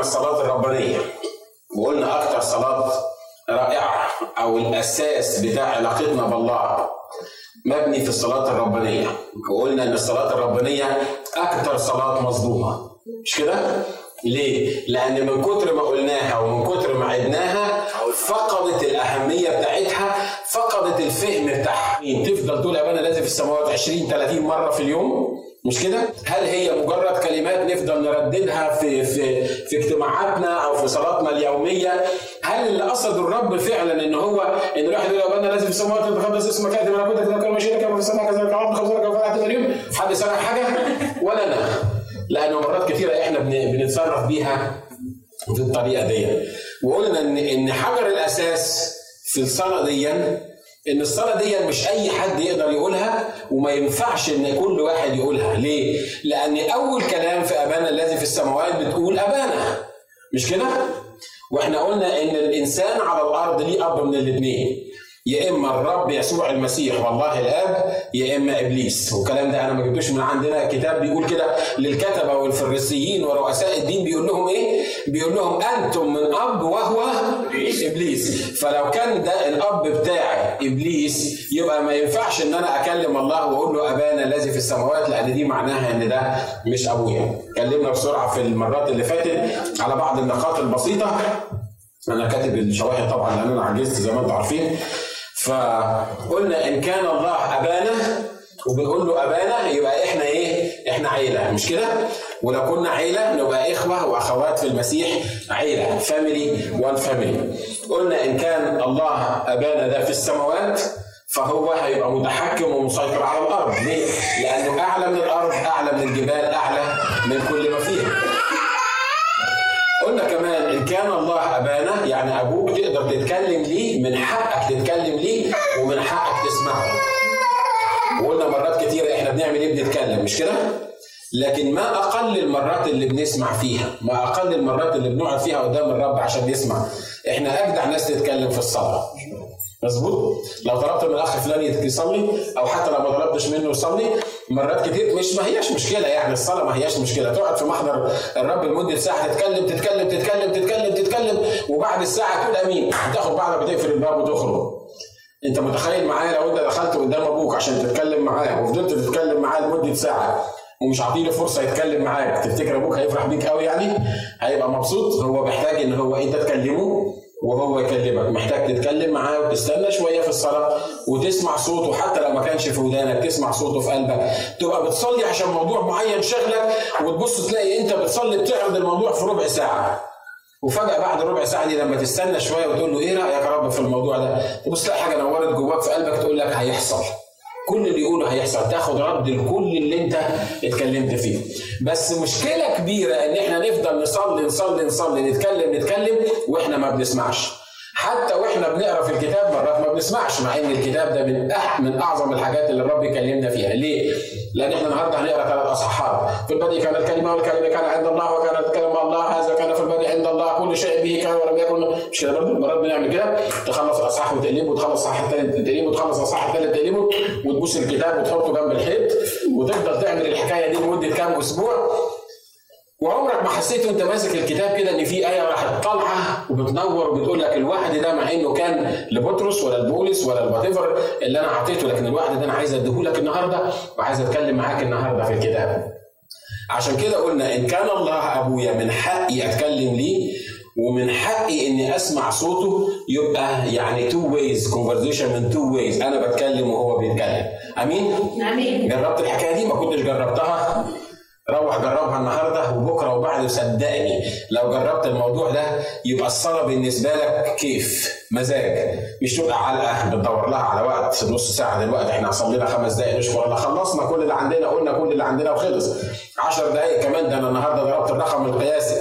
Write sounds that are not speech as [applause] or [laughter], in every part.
الصلاة الربانية. وقلنا أكتر صلاة رائعة أو الأساس بتاع علاقتنا بالله مبني في الصلاة الربانية. وقلنا إن الصلاة الربانية أكتر صلاة مظلومة. مش كده؟ ليه؟ لأن من كتر ما قلناها ومن كتر ما عدناها فقدت الأهمية بتاعتها فقدت الفهم بتاعها. تفضل تقول يا أنا لازم في السماوات 20 30 مرة في اليوم؟ مش كده؟ هل هي مجرد كلمات نفضل نرددها في في في اجتماعاتنا أو في صلاتنا اليومية؟ هل اللي قصد الرب فعلا إن هو إن الواحد يقول أنا لازم في السماوات تتقدس اسمك ياتي ملكوتك تذكر مشيئتك كما في السماء كذلك الأرض خبزك وفلا اليوم حد سمع حاجة؟ ولا أنا لأنه مرات كثيره إحنا بنتصرف بيها في الطريقة دي وقلنا إن إن حجر الأساس في الصلاة دي إن الصلاة دي مش أي حد يقدر يقولها وما ينفعش إن كل واحد يقولها. ليه؟ لأن أول كلام في أبانا الذي في السماوات بتقول أبانا. مش كده؟ وإحنا قلنا إن الإنسان على الأرض ليه أب من الاثنين يا إما الرب يسوع المسيح والله الآب يا إما إبليس. والكلام ده أنا ما جبتوش من عندنا. كتاب بيقول كده للكتبة والفريسيين ورؤساء الدين بيقول لهم إيه؟ بيقول لهم أنتم من أب وهو إبليس. فلو كان ده الأب بتاعي إبليس يبقى ما ينفعش إن أنا أكلم الله وأقول له أبانا الذي في السماوات. لأن دي معناها إن ده مش أبويا. اتكلمنا بسرعة في المرات اللي فاتت على بعض النقاط البسيطة. أنا كاتب الشواهد طبعا لأن أنا عجزت زي ما أنتم عارفين. فقلنا إن كان الله ابانا وبنقول له ابانا يبقى إحنا إيه؟ إحنا عيلة مش كده؟ ولو كنا عيلة نبقى إخوة وأخوات في المسيح عيلة family one family. قلنا إن كان الله أبانا ده في السماوات فهو هيبقى متحكم ومسيطر على الأرض، ليه؟ لأنه أعلى من الأرض، أعلى من الجبال، أعلى من كل ما فيها. كان الله أبانا يعني أبوك تقدر تتكلم ليه من حقك تتكلم ليه ومن حقك تسمعه. وقلنا مرات كتيرة إحنا بنعمل إيه؟ بنتكلم مش كده؟ لكن ما أقل المرات اللي بنسمع فيها ما أقل المرات اللي بنقعد فيها قدام الرب عشان نسمع. إحنا أجدع ناس تتكلم في الصلاة. مظبوط. لو طلبت من الأخ فلان يصلي أو حتى لو ما طلبتش منه يصلي مرات كتير مش ما هياش مشكلة يعني الصلاة ما هياش مشكلة. تقعد في محضر الرب لمدة ساعة تتكلم تتكلم تتكلم تتكلم تتكلم وبعد الساعة تقول أمين. تاخد بعضك وتقفل الباب وتخرج. أنت متخيل معايا لو أنت دخلت قدام أبوك عشان تتكلم معاه وفضلت تتكلم معاه لمدة ساعة ومش عاطيله فرصة يتكلم معاك تفتكر أبوك هيفرح بيك قوي يعني؟ هيبقى مبسوط؟ هو محتاج إن هو أنت تكلمه. وهو يكلمك. محتاج تتكلم معاه وتستنى شوية في الصلاة وتسمع صوته. حتى لو ما كانش في ودانك تسمع صوته في قلبك. تبقى بتصلي عشان موضوع معين شغلك وتبص تلاقي انت بتصلي بتعرض الموضوع في ربع ساعة. وفجأة بعد ربع ساعة دي لما تستنى شوية وتقول له إيه رأيك يا رب في الموضوع ده؟ تبص تلاقي حاجة نورت جواك في قلبك تقول لك هيحصل. كل اللي يقوله هيحصل. تاخد رد لكل اللي انت اتكلمت فيه. بس مشكلة كبيرة إن إحنا نفضل نصلي نصلي نصلي نتكلم نتكلم وإحنا ما بنسمعش. حتى وإحنا بنقرا في الكتاب مرات ما بنسمعش مع إن الكتاب ده من من أعظم الحاجات اللي الرب يكلمنا فيها، ليه؟ لأن إحنا النهارده هنقرا ثلاث اصحاحات، في البدء كان الكلمة والكلمة كان عند الله وكان الكلمة الله. هذا كان في البدء عند الله. كل شيء به كان ولم يكن. مش كده برضه مرات بنعمل كده؟ تخلص الأصحاح وتقلبه وتخلص الأصحاح الثالث تقلبه وتخلص الأصحاح الثالث تقلبه وتبوس الكتاب وتحطه جنب الحيط وتفضل تعمل الحكاية دي لمدة كام أسبوع. وعمرك ما حسيت وانت ماسك الكتاب كده ان في آية راحت طالعة وبتنور وبتقول لك الوعد ده مع إنه كان لبطرس ولا لبولس ولا الـ what اللي أنا اعطيته لكن الوعد ده أنا عايز أديهولك النهارده وعايز أتكلم معاك النهارده في الكتاب. عشان كده قلنا إن كان الله أبويا من حقي أتكلم ليه ومن حقي إني أسمع صوته يبقى يعني two ways conversation من two ways أنا بتكلم وهو بيتكلم أمين؟ أمين جربت الحكاية دي ما كنتش جربتها روح جربها النهارده وبكرة وبعده صدقني لو جربت الموضوع ده يبقى الصلاة بالنسبة لك كيف؟ مزاج. مش تبقى علقه بتدور لها على وقت نص ساعة دلوقتي إحنا صلينا خمس دقائق نشكر الله خلصنا كل اللي عندنا قلنا كل اللي عندنا وخلص. 10 دقائق كمان ده أنا النهارده ضربت الرقم القياسي.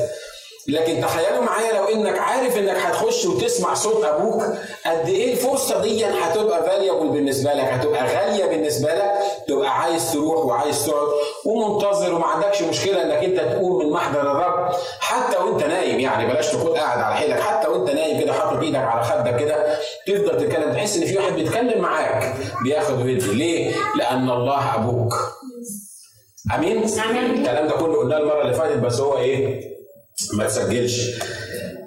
لكن تخيلوا معايا لو انك عارف انك هتخش وتسمع صوت أبوك قد إيه الفرصة دي هتبقى فاليبل بالنسبة لك؟ هتبقى غالية بالنسبة لك؟ تبقى عايز تروح وعايز تقعد ومنتظر وما عندكش مشكلة انك انت تقوم من محضر الرب. حتى وانت نايم يعني بلاش تكون قاعد على حيلك. حتى وانت نايم كده حاطط إيدك على خدك كده تفضل تتكلم. تحس ان في واحد بيتكلم معاك بياخد ويدي ليه؟ لأن الله أبوك. أمين؟ أمين. الكلام ده كله قلناه المرة اللي فاتت بس هو إيه؟ ما تسجلش.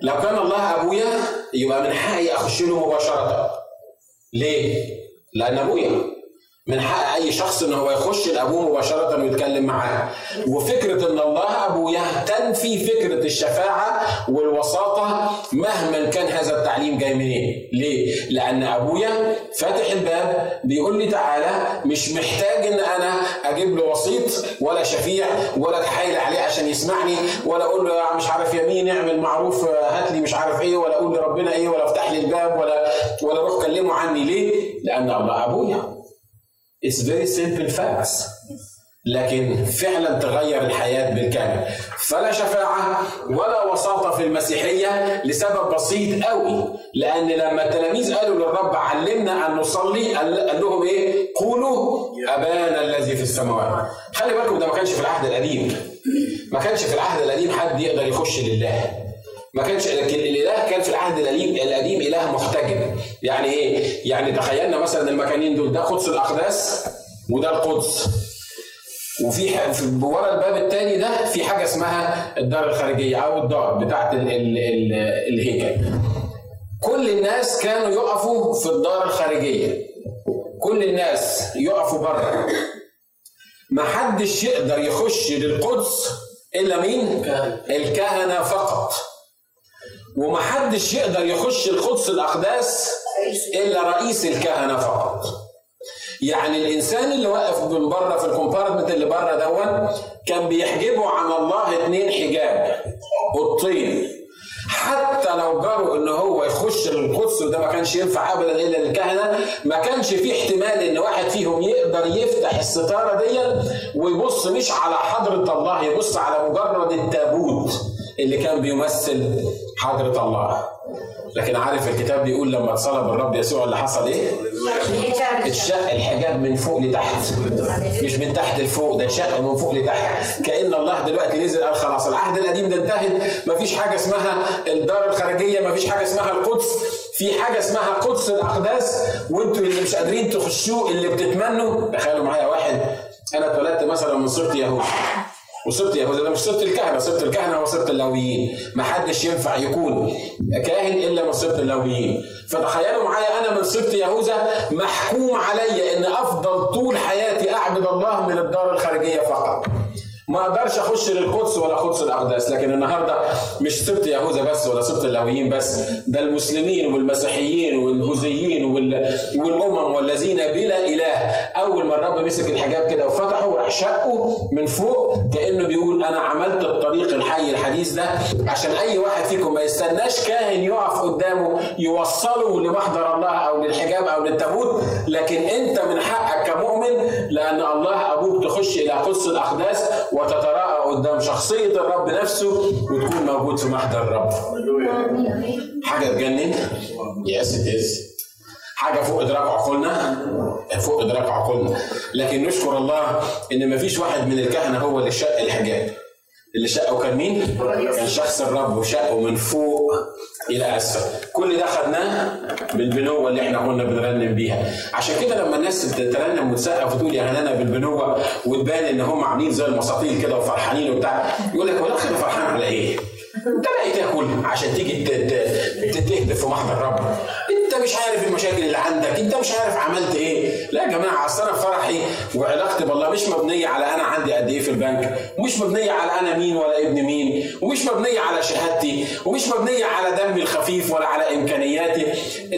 لو كان الله أبويا يبقى من حقي أخش له مباشرة. ليه؟ لأن أبويا. من حق أي شخص إن هو يخش لأبوه مباشرة ويتكلم معاه. وفكرة إن الله ابويا تنفي فكرة الشفاعة والوساطة مهما كان هذا التعليم جاي منين. ليه؟ لأن أبويا فاتح الباب بيقول لي تعالى مش محتاج إن أنا أجيب له وسيط ولا شفيع ولا اتحايل عليه عشان يسمعني ولا أقول له مش عارف يمين اعمل معروف هات لي مش عارف إيه ولا أقول لربنا إيه ولا افتح لي الباب ولا ولا روح كلمه عني. ليه؟ لأن الله أبويا. It's very simple facts. لكن فعلا تغير الحياة بالكامل. فلا شفاعة ولا وساطة في المسيحية لسبب بسيط قوي. لأن لما التلاميذ قالوا للرب علمنا أن نصلي قال لهم إيه؟ قولوا أبانا الذي في السماوات. خلي بالكم ده ما كانش في العهد القديم. ما كانش في العهد القديم حد يقدر يخش لله. ما كانش لكن الإله كان في العهد القديم القديم إله محتجب يعني إيه؟ يعني تخيلنا مثلا المكانين دول ده قدس الأقداس وده القدس. وفي ورا الباب الثاني ده في حاجة اسمها الدار الخارجية أو الدار بتاعت ال ال ال الهيكل. كل الناس كانوا يقفوا في الدار الخارجية. كل الناس يقفوا بره ما حدش يقدر يخش للقدس إلا مين؟ الكهنه فقط. ومحدش يقدر يخش القدس الأقداس إلا رئيس الكهنة فقط. يعني الإنسان اللي واقف من بره في الكومبارتمنت اللي بره دون كان بيحجبه عن الله اتنين حجاب أوضتين. حتى لو جروا إن هو يخش للقدس وده ما كانش ينفع ابدا إلا للكهنة ما كانش في احتمال إن واحد فيهم يقدر يفتح الستارة دي ويبص مش على حضرة الله يبص على مجرد التابوت. اللي كان بيمثل حضرة الله لكن عارف الكتاب بيقول لما اتصلب الرب يسوع اللي حصل إيه؟ اتشق الحجاب من فوق لتحت. مش من تحت لفوق ده اتشق من فوق لتحت. كأن الله دلوقتي نزل قال خلاص العهد القديم ده انتهت. مفيش حاجة اسمها الدار الخارجية مفيش حاجة اسمها القدس. في حاجة اسمها قدس الأقداس. وانتوا اللي مش قادرين تخشوه اللي بتتمنوا. تخيلوا معايا واحد أنا اتولدت مثلا من صرت يهودي وصرت يهوذا ده مش صرت الكهنة صرت الكهنة وصرت اللاويين ما حدش ينفع يكون كاهن إلا من صرت اللاويين فتخيلوا معايا أنا من صرت يهوذا محكوم علي إن أفضل طول حياتي أعبد الله من الدار الخارجية فقط. ما أقدرش أخش للقدس ولا قدس الاقداس لكن النهارده مش سبت يهوذا بس ولا سبت اللاويين بس ده المسلمين والمسيحيين والبوذيين والأمم والذين بلا إله أول ما الرب مسك الحجاب كده وفتحه وراح شقه من فوق كأنه بيقول أنا عملت الطريق الحي الحديث ده عشان أي واحد فيكم ما يستناش كاهن يقف قدامه يوصله لمحضر الله أو للحجاب أو للتابوت لكن أنت من حقك كمؤمن لأن الله أبوك تخش إلى قدس الأقداس وتتراءى قدام شخصية الرب نفسه وتكون موجود في محضر الرب. حاجة تجنن؟ يس ات حاجة فوق إدراك عقولنا فوق إدراك عقولنا. لكن نشكر الله إن مفيش واحد من الكهنة هو اللي شق الحجاب. اللي شقه كان مين؟ كان شخص الرب وشقه من فوق إلى أسفل. كل ده خدناه بالبنوة اللي إحنا كنا بنرنم بيها. عشان كده لما الناس تترنم وتسقف وتقول يا هنانا بالبنوة وتبان إن هم عاملين زي المساطيل كده وفرحانين وبتاع يقول لك هو الأخ فرحان على إيه؟ أنت بقى تاكل عشان تيجي تهدف في محضر الرب مش عارف المشاكل اللي عندك. انت مش عارف عملت إيه. لا يا جماعة اصل أنا فرحي وعلاقتي بالله مش مبنية على أنا عندي قد إيه في البنك ومش مبنية على أنا مين ولا ابن مين ومش مبنية على شهادتي ومش مبنية على دمي الخفيف ولا على إمكانياتي.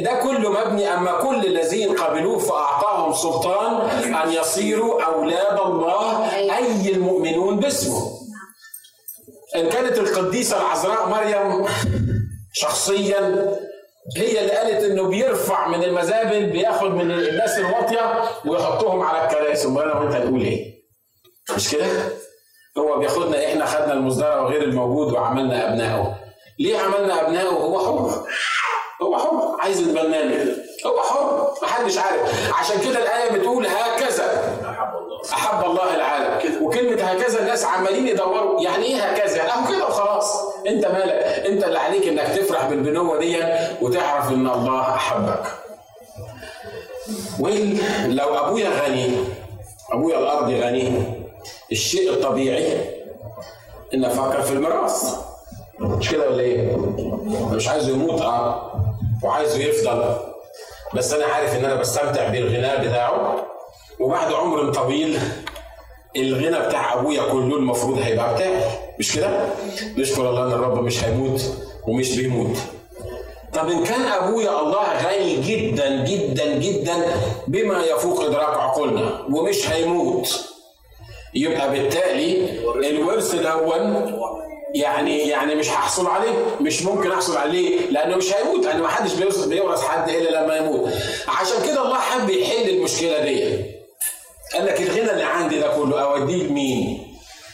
ده كله مبني أما كل الذين قبلوه فأعطاهم سلطان أن يصيروا أولاد الله أي المؤمنون باسمه. إن كانت القديسة العذراء مريم شخصيا هي اللي قالت إنه بيرفع من المزابل بياخد من الناس الواطية ويحطهم على الكراسي أمال أنا وأنت نقول إيه؟ مش كده؟ هو بياخدنا إحنا خدنا المصدر وغير الموجود وعملنا أبنائه. ليه عملنا أبنائه؟ هو حر. هو حر عايز يتبنانا هو حر محدش عارف عشان كده الآية بتقول هكذا أحب الله العالم وكلمة هكذا الناس عمالين يدوروا يعني إيه هكذا يعني كده انت مالك؟ انت اللي عليك انك تفرح بالبنوة دي وتعرف ان الله أحبك. ولو أبويا غني أبويا الأرض غني الشيء الطبيعي إن أفكر في الميراث. مش كده ولا إيه؟ مش عايزه يموت آه. وعايزه يفضل. بس أنا عارف إن أنا بستمتع بالغناء بتاعه. وبعد عمر طويل الغنى بتاع أبويا كله المفروض هيبقى بتاعي مش كده؟ نشكر الله إن الرب مش هيموت ومش بيموت. طب إن كان أبويا الله غني جدا جدا جدا بما يفوق إدراك عقولنا ومش هيموت. يبقى بالتالي الورث الأول يعني يعني مش هحصل عليه مش ممكن أحصل عليه لأنه مش هيموت لأن ما حدش بيورث حد إلا لما يموت. عشان كده الله حب يحل المشكلة دي. قال لك الغنى اللي عندي ده كله اوديه لمين؟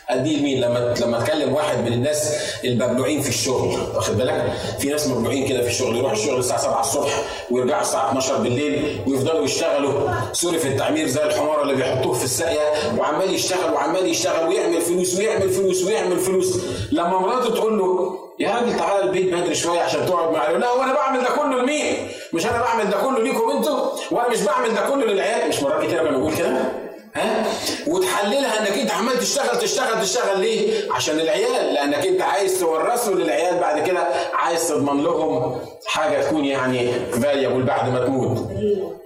أديه لمين؟ لما لما تكلم واحد من الناس المبلوعين في الشغل واخد بالك؟ في ناس مبلوعين كده في الشغل يروح الشغل الساعة 7 الصبح ويرجعوا الساعة 12 بالليل ويفضلوا يشتغلوا. سوري في التعمير زي الحمار اللي بيحطوه في الساقية وعمال يشتغل وعمال يشتغل ويعمل فلوس ويعمل فلوس ويعمل فلوس. لما مراته تقول له يا راجل تعالى البيت بدري شوية عشان تقعد معايا لا وأنا بعمل ده كله لمين؟ مش أنا بعمل ده كله ليكم أنتوا؟ وأنا مش بعمل ده كله للعيال؟ مش مرات كتير بنقول كده؟ ها وتحللها انك انت عمال تشتغل تشتغل تشتغل ليه؟ عشان العيال لانك انت عايز تورثه للعيال بعد كده عايز تضمن لهم حاجة تكون يعني فاليبل بعد ما تموت.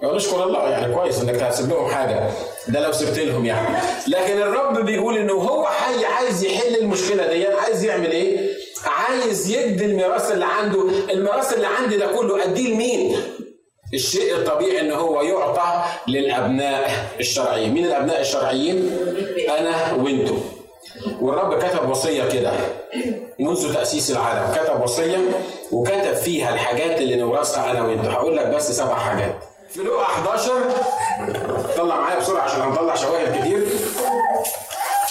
نشكر الله يعني كويس انك هتسيب لهم حاجة ده لو سبت لهم يعني. لكن الرب بيقول إنه هو حي عايز يحل المشكلة دي عايز يعمل إيه؟ عايز يدي الميراث اللي عنده، الميراث اللي عندي ده كله أديه لمين؟ الشيء الطبيعي ان هو يعطى للأبناء الشرعيين. مين الأبناء الشرعيين؟ أنا وأنتم والرب كتب وصية كده منذ تأسيس العالم. كتب وصية وكتب فيها الحاجات اللي نورثها أنا وأنتم هقول لك بس سبع حاجات. في لقا 11 طلع معايا بسرعة عشان هنطلع شواهد كتير.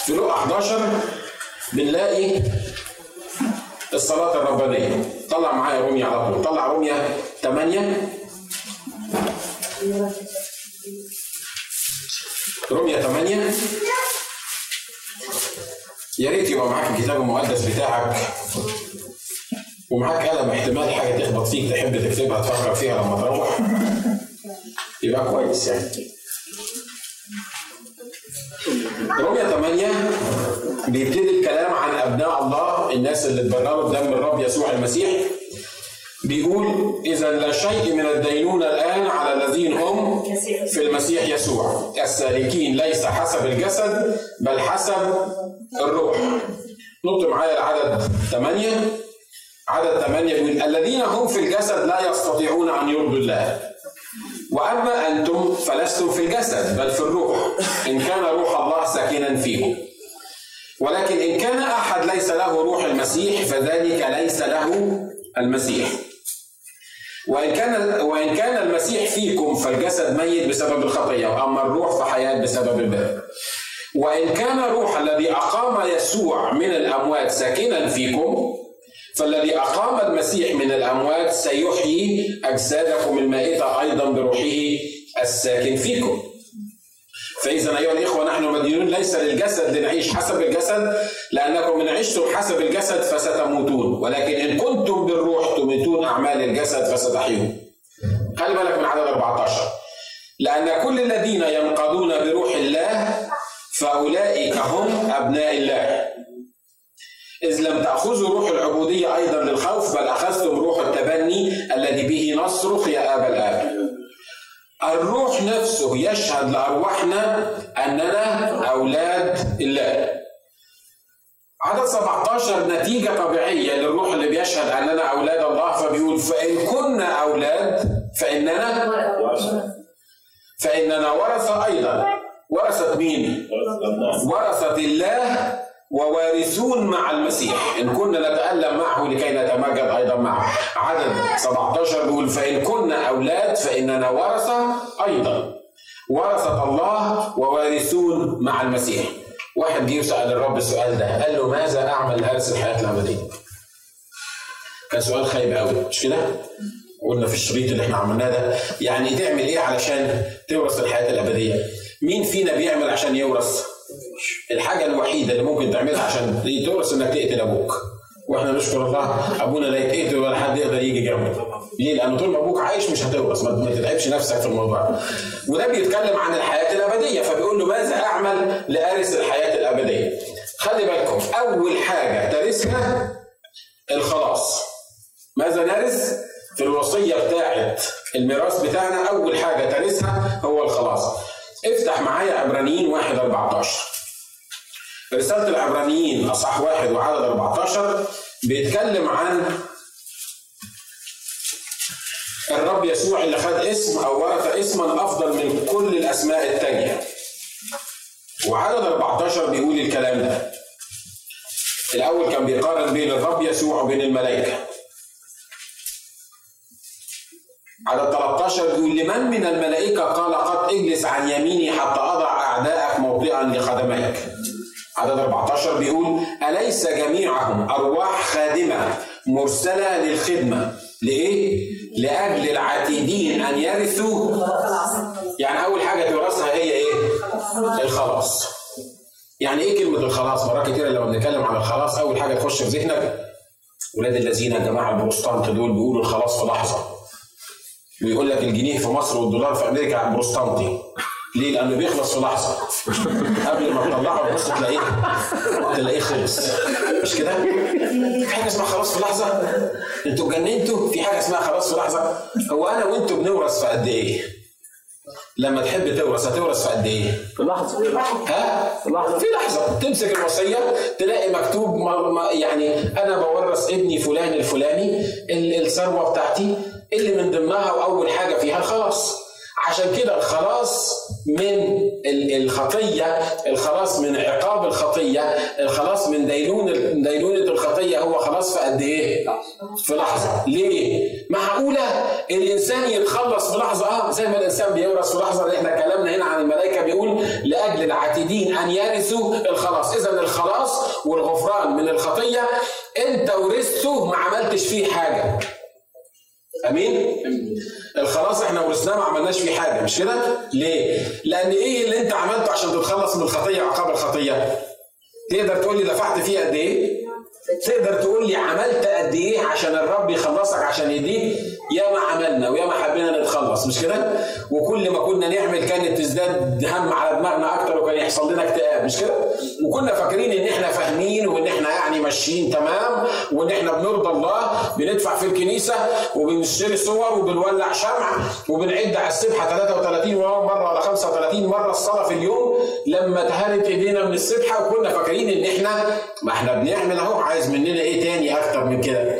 في لقا 11 بنلاقي الصلاة الربانية. طلع معايا روميا على طول. طلع روميا 8 رمية 8 يا ريت يبقى معاك الكتاب المقدس بتاعك. ومعاك قلم احتمال حاجة تخبط فيك تحب تكتبها تفكر فيها لما تروح. يبقى كويس يعني. رمية 8 بيبتدي الكلام عن أبناء الله الناس اللي اتبرروا بدم الرب يسوع المسيح. بيقول إذا لا شيء من الدينونة الآن على الذين هم في المسيح يسوع. السالكين ليس حسب الجسد بل حسب الروح. نط معايا العدد ثمانية. عدد ثمانية بيقول الذين هم في الجسد لا يستطيعون أن يرضوا الله. وأما أنتم فلستم في الجسد بل في الروح. إن كان روح الله ساكنا فيكم ولكن إن كان أحد ليس له روح المسيح فذلك ليس له المسيح. وإن كان وإن كان المسيح فيكم فالجسد ميت بسبب الخطية وأما الروح فحياة بسبب البر. وإن كان روح الذي أقام يسوع من الأموات ساكنا فيكم فالذي أقام المسيح من الأموات سيحيي أجسادكم المائتة أيضا بروحه الساكن فيكم. فإذا أيها الإخوة نحن مدينون ليس للجسد لنعيش حسب الجسد لأنكم إن عشتم حسب الجسد فستموتون ولكن إن كنتم بالروح تميتون أعمال الجسد فستحيون. خلي بالك من عدد 14 لأن كل الذين ينقضون بروح الله فأولئك هم أبناء الله. إذ لم تأخذوا روح العبودية أيضا للخوف بل أخذتم روح التبني الذي به نصرخ يا أبا الآب الروح يشهد لأرواحنا أننا أولاد الله. عدد 17 نتيجة طبيعية للروح اللي بيشهد أننا أولاد الله فبيقول فإن كنا أولاد فإننا فإننا ورثة أيضا. ورثة مين؟ ورثة الله ووارثون مع المسيح. إن كنا نتألم معه لكي نتمجد أيضا معه عدد 17 بيقول فإن كنا أولاد فإننا ورثة أيضا. ورثة الله ووارثون مع المسيح واحد جه يسأل الرب السؤال ده قال له ماذا أعمل لأرث الحياة الأبدية؟ كان سؤال خايب قوي مش كده؟ قلنا في الشريط اللي إحنا عملناه ده يعني تعمل إيه علشان تورث الحياة الأبدية؟ مين فينا بيعمل عشان يورث؟ الحاجة الوحيدة اللي ممكن تعملها عشان تورث إنك تقتل أبوك. وإحنا نشكر الله أبونا لا يتقتل ولا حد يقدر يجي جنبه. ليه؟ لأن طول ما أبوك عايش مش هتورث ما تتعبش نفسك في الموضوع. وده بيتكلم عن الحياة الأبدية فبيقول له ماذا أعمل لأرث الحياة الأبدية؟ خلي بالكم أول حاجة ترثها الخلاص ماذا نرث؟ في الوصية بتاعت الميراث بتاعنا أول حاجة ترثها هو الخلاص افتح معايا عبرانيين واحد 14 رسالة العبرانيين أصح واحد وعدد 14 بيتكلم عن الرب يسوع اللي خد اسم أو ورث اسما أفضل من كل الأسماء التانية. وعدد 14 بيقول الكلام ده. الأول كان بيقارن بين الرب يسوع وبين الملائكة. عدد 13 بيقول لمن من الملائكة قال قد اجلس عن يميني حتى أضع أعداءك موطئا لقدميك عدد 14 بيقول أليس جميعهم أرواح خادمة مرسلة للخدمة لإيه؟ لأجل العتيدين أن يرثوا يعني أول حاجة تورثها هي إيه؟ الخلاص يعني إيه كلمة الخلاص؟ مرات كتير لما بنتكلم عن الخلاص أول حاجة تخش في ذهنك ولاد الذين يا جماعة البروتستانت دول بيقولوا الخلاص في لحظة ويقول لك الجنيه في مصر والدولار في أمريكا على البروستانتي ليه؟ لأنه بيخلص في لحظة قبل ما تطلعه تبص تلاقيه تلاقيه خلص مش كده؟ في حاجة اسمها خلاص في لحظة؟ أنتوا اتجننتوا؟ في حاجة اسمها خلاص في لحظة؟ هو أنا وأنتوا بنورث في قد إيه؟ لما تحب تورث هتورث في قد إيه؟ في لحظة ها؟ في لحظة. في لحظة تمسك الوصية تلاقي مكتوب ما ما يعني أنا بورث ابني فلان الفلاني ال- الثروة بتاعتي اللي من ضمنها وأول حاجة فيها الخلاص عشان كده الخلاص من ال- الخطية الخلاص من عقاب الخطية الخلاص من دينون دينونة الخطية هو خلاص في قد إيه؟ في لحظة. ليه؟ معقولة؟ الإنسان يتخلص في لحظة. آه زي ما الإنسان بيورث في لحظة إحنا كلامنا هنا عن الملائكة بيقول لأجل العاتدين أن يرثوا الخلاص. إذا الخلاص والغفران من الخطية أنت ورثته ما عملتش فيه حاجة. أمين؟ الخلاص إحنا ورثناه ما عملناش فيه حاجة مش كده؟ ليه؟ لأن إيه اللي أنت عملته عشان تتخلص من الخطية عقاب الخطية؟ تقدر تقول لي دفعت فيه قد إيه؟ تقدر تقول لي عملت قد إيه عشان الرب يخلصك عشان يديك؟ يا ما عملنا ويا ما حبينا نتخلص مش كده؟ وكل ما كنا نعمل كانت تزداد هم على دماغنا أكتر وكان يحصل لنا اكتئاب مش كده؟ وكنا فاكرين إن إحنا فاهمين وإن إحنا يعني ماشيين تمام وإن إحنا بنرضى الله بندفع في الكنيسة وبنشتري صور وبنولع شمع وبنعد على السبحة 33 مرة ولا 35 مرة الصلاة في اليوم لما تهانت إيدينا من السبحة وكنا فاكرين إن إحنا ما إحنا بنعمل أهو عايز مننا إيه تاني أكتر من كده؟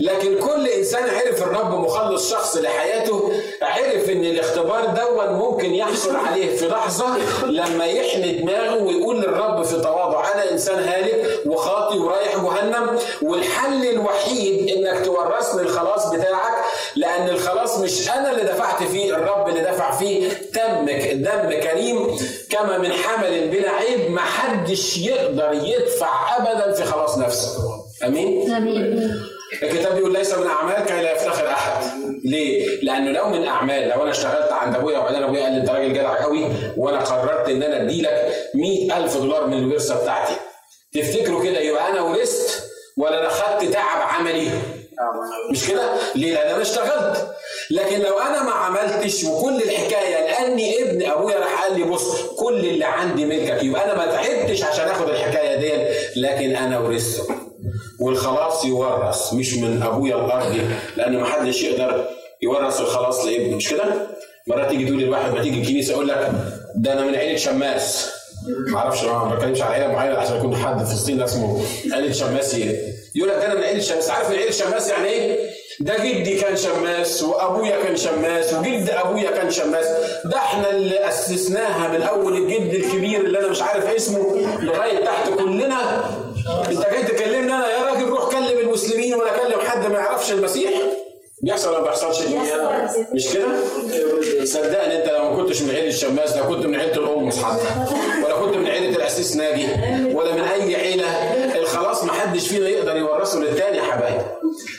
لكن كل إنسان عرف الرب مخلص شخص لحياته عرف إن الاختبار دون ممكن يحصل عليه في لحظة لما يحن دماغه ويقول للرب في تواضع أنا إنسان هالك وخاطي ورايح جهنم والحل الوحيد إنك تورثني الخلاص بتاعك لأن الخلاص مش أنا اللي دفعت فيه الرب اللي دفع فيه دم دم كريم كما من حمل بلا عيب ما حدش يقدر يدفع ابدا في خلاص نفسه. أمين؟ آمين. الكتاب بيقول ليس من أعمال كي لا يفتخر احد ليه؟ لأنه لو من أعمال لو أنا اشتغلت عند أبويا وبعدين أبويا قال لي أنت راجل جدع قوي وأنا قررت إن أنا أدي لك 100000 دولار من الورثة بتاعتي تفتكروا كده يبقى أنا ورثت ولا أنا خدت تعب عملي؟ مش كده؟ ليه؟ لأن أنا اشتغلت لكن لو أنا ما عملتش وكل الحكاية لأني ابن أبويا راح قال لي بص كل اللي عندي ملكك يبقى أنا ما تعبتش عشان آخد الحكاية دي لكن أنا ورثته والخلاص يورث مش من أبويا الارضي لأن ما حدش يقدر يورث الخلاص لابنه. مش كده؟ مرات تيجي تقول للواحد ما تيجي الكنيسة يقول لك ده أنا من عيلة شماس. ما أعرفش ما بتكلمش على عيلة معينة عشان يكون حد في فلسطين اسمه عيلة شماسي يقول لك ده أنا من عيلة شماس. عارف عيلة شماس يعني إيه؟ ده جدي كان شماس وأبويا كان شماس وجد أبويا كان شماس. ده إحنا اللي أسسناها من أول الجد الكبير اللي أنا مش عارف اسمه لغاية تحت كلنا. أنت جاي تكلمني أنا يا راجل؟ روح كلم المسلمين ولا كلم حد ما يعرفش المسيح. بيحصل ولا ما بيحصلش مش كده؟ صدقني أنت لو ما كنتش من عيلة الشماس لو كنت من عيلة الامس حتى ولا كنت من عيلة الأسيس ناجي ولا من أي عيلة. الخلاص ما حدش فينا يقدر يورثه للتاني يا حبايب.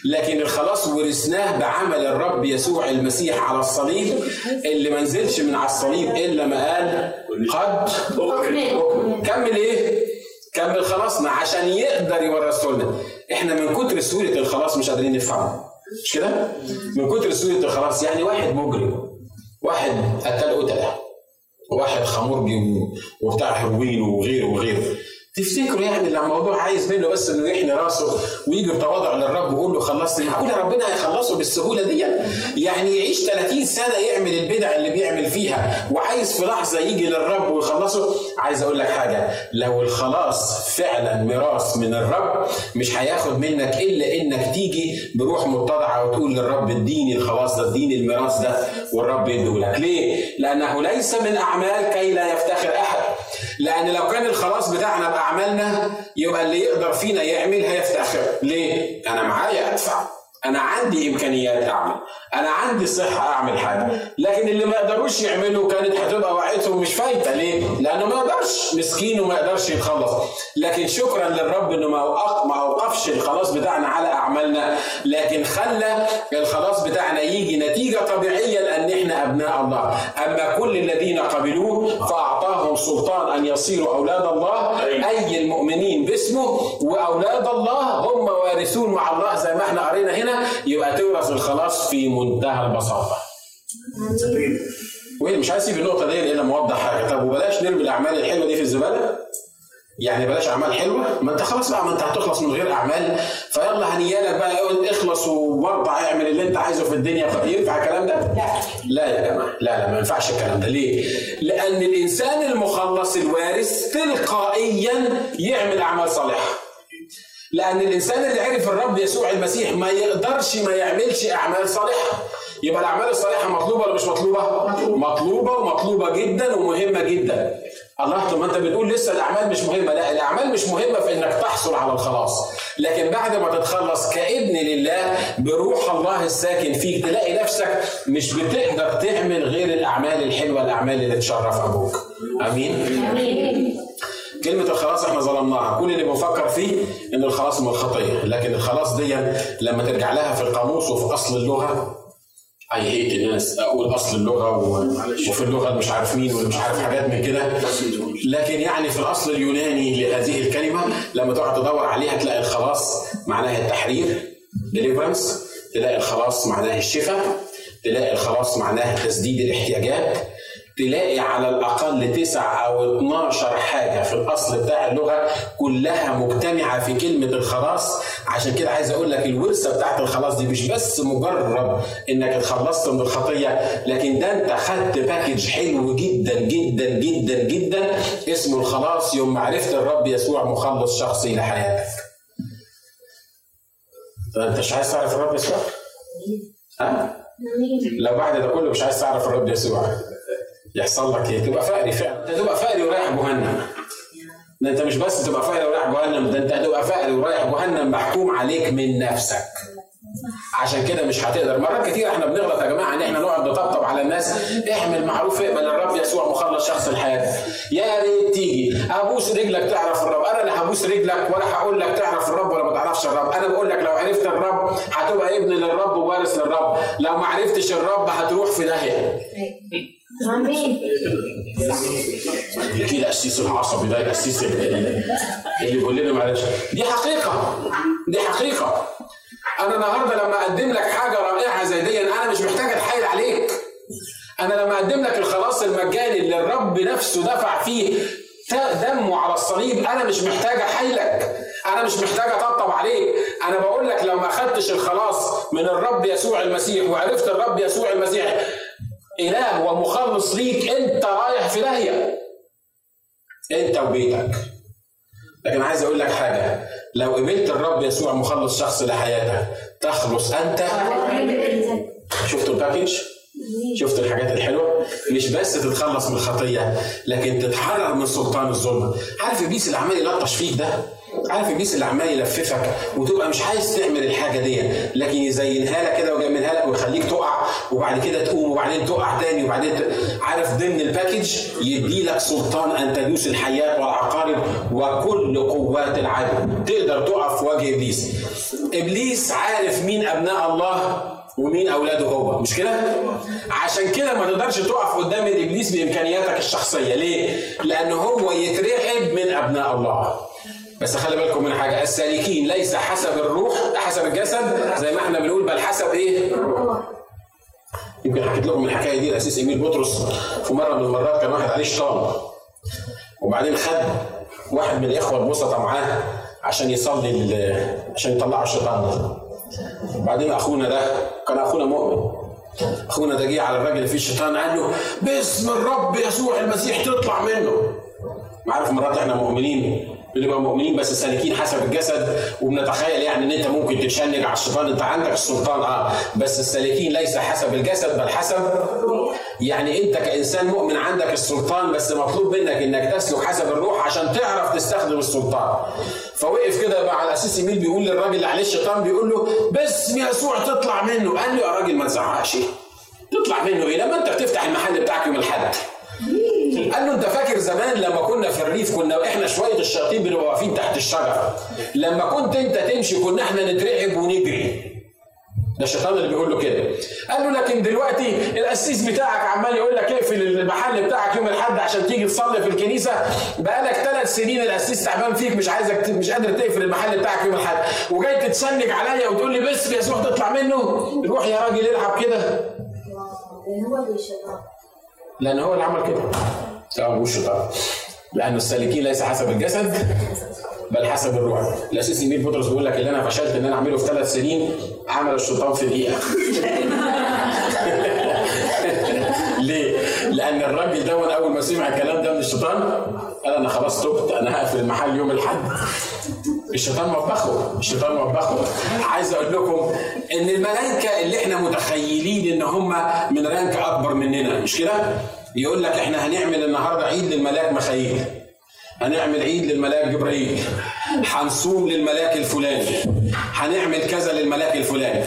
لكن الخلاص ورثناه بعمل الرب يسوع المسيح على الصليب اللي ما نزلش من على الصليب إلا ما قال قد. كمل إيه؟ كمل خلاصنا عشان يقدر يورثه لنا. إحنا من كتر سهولة الخلاص مش قادرين نفهمه. مش كده؟ من كتر سهولة الخلاص يعني واحد مجرم. واحد قتل قتلة. واحد خمرجي وبتاع هيروين وغيره وغيره. تفتكروا يعني لما الموضوع عايز منه بس إنه يحني راسه ويجي بتواضع للرب ويقول له خلصت معقول ربنا هيخلصه بالسهولة دي؟ يعني يعيش 30 سنة يعمل البدع اللي بيعمل فيها وعايز في لحظة يجي للرب ويخلصه. عايز أقول لك حاجة لو الخلاص فعلا ميراث من الرب مش هياخد منك إلا إنك تيجي بروح متضعة وتقول للرب اديني الخلاص ده اديني الميراث ده والرب يديهولك. ليه؟ لأنه ليس من أعمال كي لا يفتخر أحد. لأن لو كان الخلاص بتاعنا بأعمالنا يبقى اللي يقدر فينا يعمل هيفتخر ليه؟ أنا معايا أدفع. أنا عندي إمكانيات أعمل. أنا عندي صحة أعمل حاجة. لكن اللي ما يقدروش يعملوا كانت هتبقى وقعتهم مش فايتة. ليه؟ لأنه ما يقدرش مسكين وما يقدرش يتخلص. لكن شكرا للرب إنه ما ما أوقفش الخلاص بتاعنا على أعمالنا. لكن خلى الخلاص بتاعنا يجي نتيجة طبيعية لأن إحنا أبناء الله. أما كل الذين قبلوه فأعطاهم سلطان أن يصيروا أولاد الله. أي المؤمنين باسمه وأولاد الله وارثون مع الله زي ما إحنا قرينا هنا يبقى تورث الخلاص في منتهى البساطة. وين مش عايز اسيب النقطة دي الا موضح حاجة. طب وبلاش نرمي الأعمال الحلوة دي في الزبالة؟ يعني بلاش أعمال حلوة؟ ما أنت خلاص بقى ما أنت هتخلص من غير أعمال. فيلا هنيالك بقى اخلص وبرضه اعمل اللي أنت عايزه في الدنيا. ينفع الكلام ده؟ لا. لا يا جماعة لا لا ما ينفعش الكلام ده. ليه؟ لأن الإنسان المخلص الوارث تلقائيا يعمل أعمال صالحة. لأن الإنسان اللي عرف الرب يسوع المسيح ما يقدرش ما يعملش أعمال صالحة. يبقى الأعمال الصالحة مطلوبة ولا مش مطلوبة؟ مطلوبة ومطلوبة جدا ومهمة جدا. الله طب ما أنت بتقول لسه الأعمال مش مهمة. لا الأعمال مش مهمة في إنك تحصل على الخلاص. لكن بعد ما تتخلص كابن لله بروح الله الساكن فيك تلاقي نفسك مش بتقدر تعمل غير الأعمال الحلوة الأعمال اللي تشرف أبوك. آمين؟ آمين. كلمة الخلاص إحنا ظلمناها، كل اللي بنفكر فيه إن الخلاص من الخطية، لكن الخلاص دي لما ترجع لها في القاموس وفي أصل اللغة اي هيت الناس أقول أصل اللغة وفي اللغة مش عارف مين واللي مش عارف حاجات من كده. لكن يعني في الأصل اليوناني لهذه الكلمة لما تقعد تدور عليها تلاقي الخلاص معناها التحرير deliverance تلاقي الخلاص معناه الشفاء. تلاقي الخلاص معناه تسديد الاحتياجات. تلاقي على الأقل تسع أو 12 حاجة في الأصل بتاع اللغة كلها مجتمعة في كلمة الخلاص عشان كده عايز أقول لك الورثة بتاعت الخلاص دي مش بس مجرد إنك اتخلصت من الخطية لكن ده أنت خدت package حلو جدا جدا جدا جدا اسمه الخلاص يوم عرفت الرب يسوع مخلص شخصي لحياتك. أنت مش عايز تعرف الرب يسوع؟ ها؟ لو بعد ده كله مش عايز تعرف الرب يسوع يحصل لك إيه؟ تبقى فقري فعلا، أنت تبقى فقري ورايح جهنم. ده أنت مش بس تبقى فقري ورايح جهنم، ده أنت هتبقى فقري ورايح جهنم محكوم عليك من نفسك. عشان كده مش هتقدر. مرات كتير إحنا بنغلط يا جماعة إن إحنا نقعد نطبطب على الناس. اعمل معروف اقبل الرب يسوع مخلص شخص لحياتك يا ريت تيجي. ابوس رجلك تعرف الرب. أنا لا هبوس رجلك ولا هقول لك تعرف الرب ولا ما تعرفش الرب. أنا بقول لك لو عرفت الرب هتبقى ابن للرب ووارث للرب. لو ما عرفتش الرب هتروح في داهيه أمين. كده القسيس العصبي ده القسيس اللي بيقول لنا معلش. دي حقيقة. دي حقيقة. أنا النهارده لما أقدم لك حاجة رائعة زي دي أنا مش محتاج أتحايل عليك. أنا لما أقدم لك الخلاص المجاني اللي الرب نفسه دفع فيه دمه على الصليب أنا مش محتاج أحايلك. أنا مش محتاج أطبطب عليك. أنا بقول لك لو ما خدتش الخلاص من الرب يسوع المسيح وعرفت الرب يسوع المسيح إله ومخلص ليك أنت رايح في داهية. أنت وبيتك. لكن عايز أقول لك حاجة. لو قبلت الرب يسوع مخلص شخص لحياتك تخلص أنت. شفتوا ال package؟ شفت الحاجات الحلوة؟ مش بس تتخلص من الخطية لكن تتحرر من سلطان الظلم عارف إبليس اللي عمال يلطش فيك ده؟ عارف ابليس اللي عمال يلففك وتبقى مش عايز تعمل الحاجة دي لكن يزينها لك كده ويجملها لك ويخليك تقع وبعد كده تقوم وبعدين تقع تاني وبعدين. عارف ضمن ال package يدي لك سلطان أن تدوس الحيات والعقارب وكل قوات العدو. تقدر تقف في وجه إبليس. إبليس عارف مين أبناء الله ومين أولاده هو. مش كده؟ عشان كده ما تقدرش تقف قدام إبليس بإمكانياتك الشخصية. ليه؟ لأن هو يترعب من أبناء الله. بس خلي بالكم من حاجة السالكين ليس حسب الروح حسب الجسد. زي ما إحنا بنقول بل حسب إيه؟ يمكن حكيت لكم الحكاية دي الأسيس إيميل بطرس في مرة من المرات كان واحد عليه شيطان وبعدين خد واحد من الإخوة البسطة معاه عشان يصلي عشان يطلعوا الشيطان بعدين أخونا ده كان أخونا مؤمن. أخونا ده جه على الراجل اللي فيه الشيطان قال له باسم الرب يسوع المسيح تطلع منه. عارف مرات إحنا مؤمنين بنبقى مؤمنين بس سالكين حسب الجسد وبنتخيل يعني إن أنت ممكن تتشنج على الشيطان أنت عندك السلطان آه. بس السالكين ليس حسب الجسد بل حسب يعني أنت كإنسان مؤمن عندك السلطان بس مطلوب منك إنك تسلك حسب الروح عشان تعرف تستخدم السلطان. فوقف كده بقى على أساس يميل بيقول للراجل اللي عليه الشيطان بيقول له باسم يسوع تطلع منه. قال له يا راجل ما تزعقش. تطلع منه إيه؟ لما أنت بتفتح المحل بتاعك يوم الأحد. قال له أنت فاكر زمان لما كنا في الريف كنا إحنا شوية الشياطين بنبقى واقفين تحت الشجرة؟ لما كنت أنت تمشي كنا إحنا نترعب ونجري. ده الشيطان اللي بيقول له كده. قال له لكن دلوقتي القسيس بتاعك عمال يقول لك اقفل المحل بتاعك يوم الأحد عشان تيجي تصلي في الكنيسة. بقالك ثلاث سنين القسيس تعبان فيك مش عايزك مش قادر تقفل المحل بتاعك يوم الأحد. وجاي تتسنج عليا وتقول لي بس يسوع تطلع منه. روح يا راجل العب كده. هو اللي لأن هو اللي عمل كده. مش الشيطان لأن السالكين ليس حسب الجسد بل حسب الروح. الأساس يمين بطرس بيقول لك اللي أنا فشلت إن أنا أعمله في ثلاث سنين عمل الشيطان في دقيقة. [laughs] ليه؟ لأن الراجل ده أول ما سمع الكلام ده من الشيطان قال أنا خلاص تبت أنا هقفل المحل يوم الحد الشيطان وبخه الشيطان وبخه عايز أقول لكم إن الملائكة اللي إحنا متخيلين إن هم من رانك أكبر مننا مش كده؟ يقول لك إحنا هنعمل النهارده عيد للملاك مخايل هنعمل عيد للملاك جبرائيل هنصوم للملاك الفلاني. هنعمل كذا للملاك الفلاني.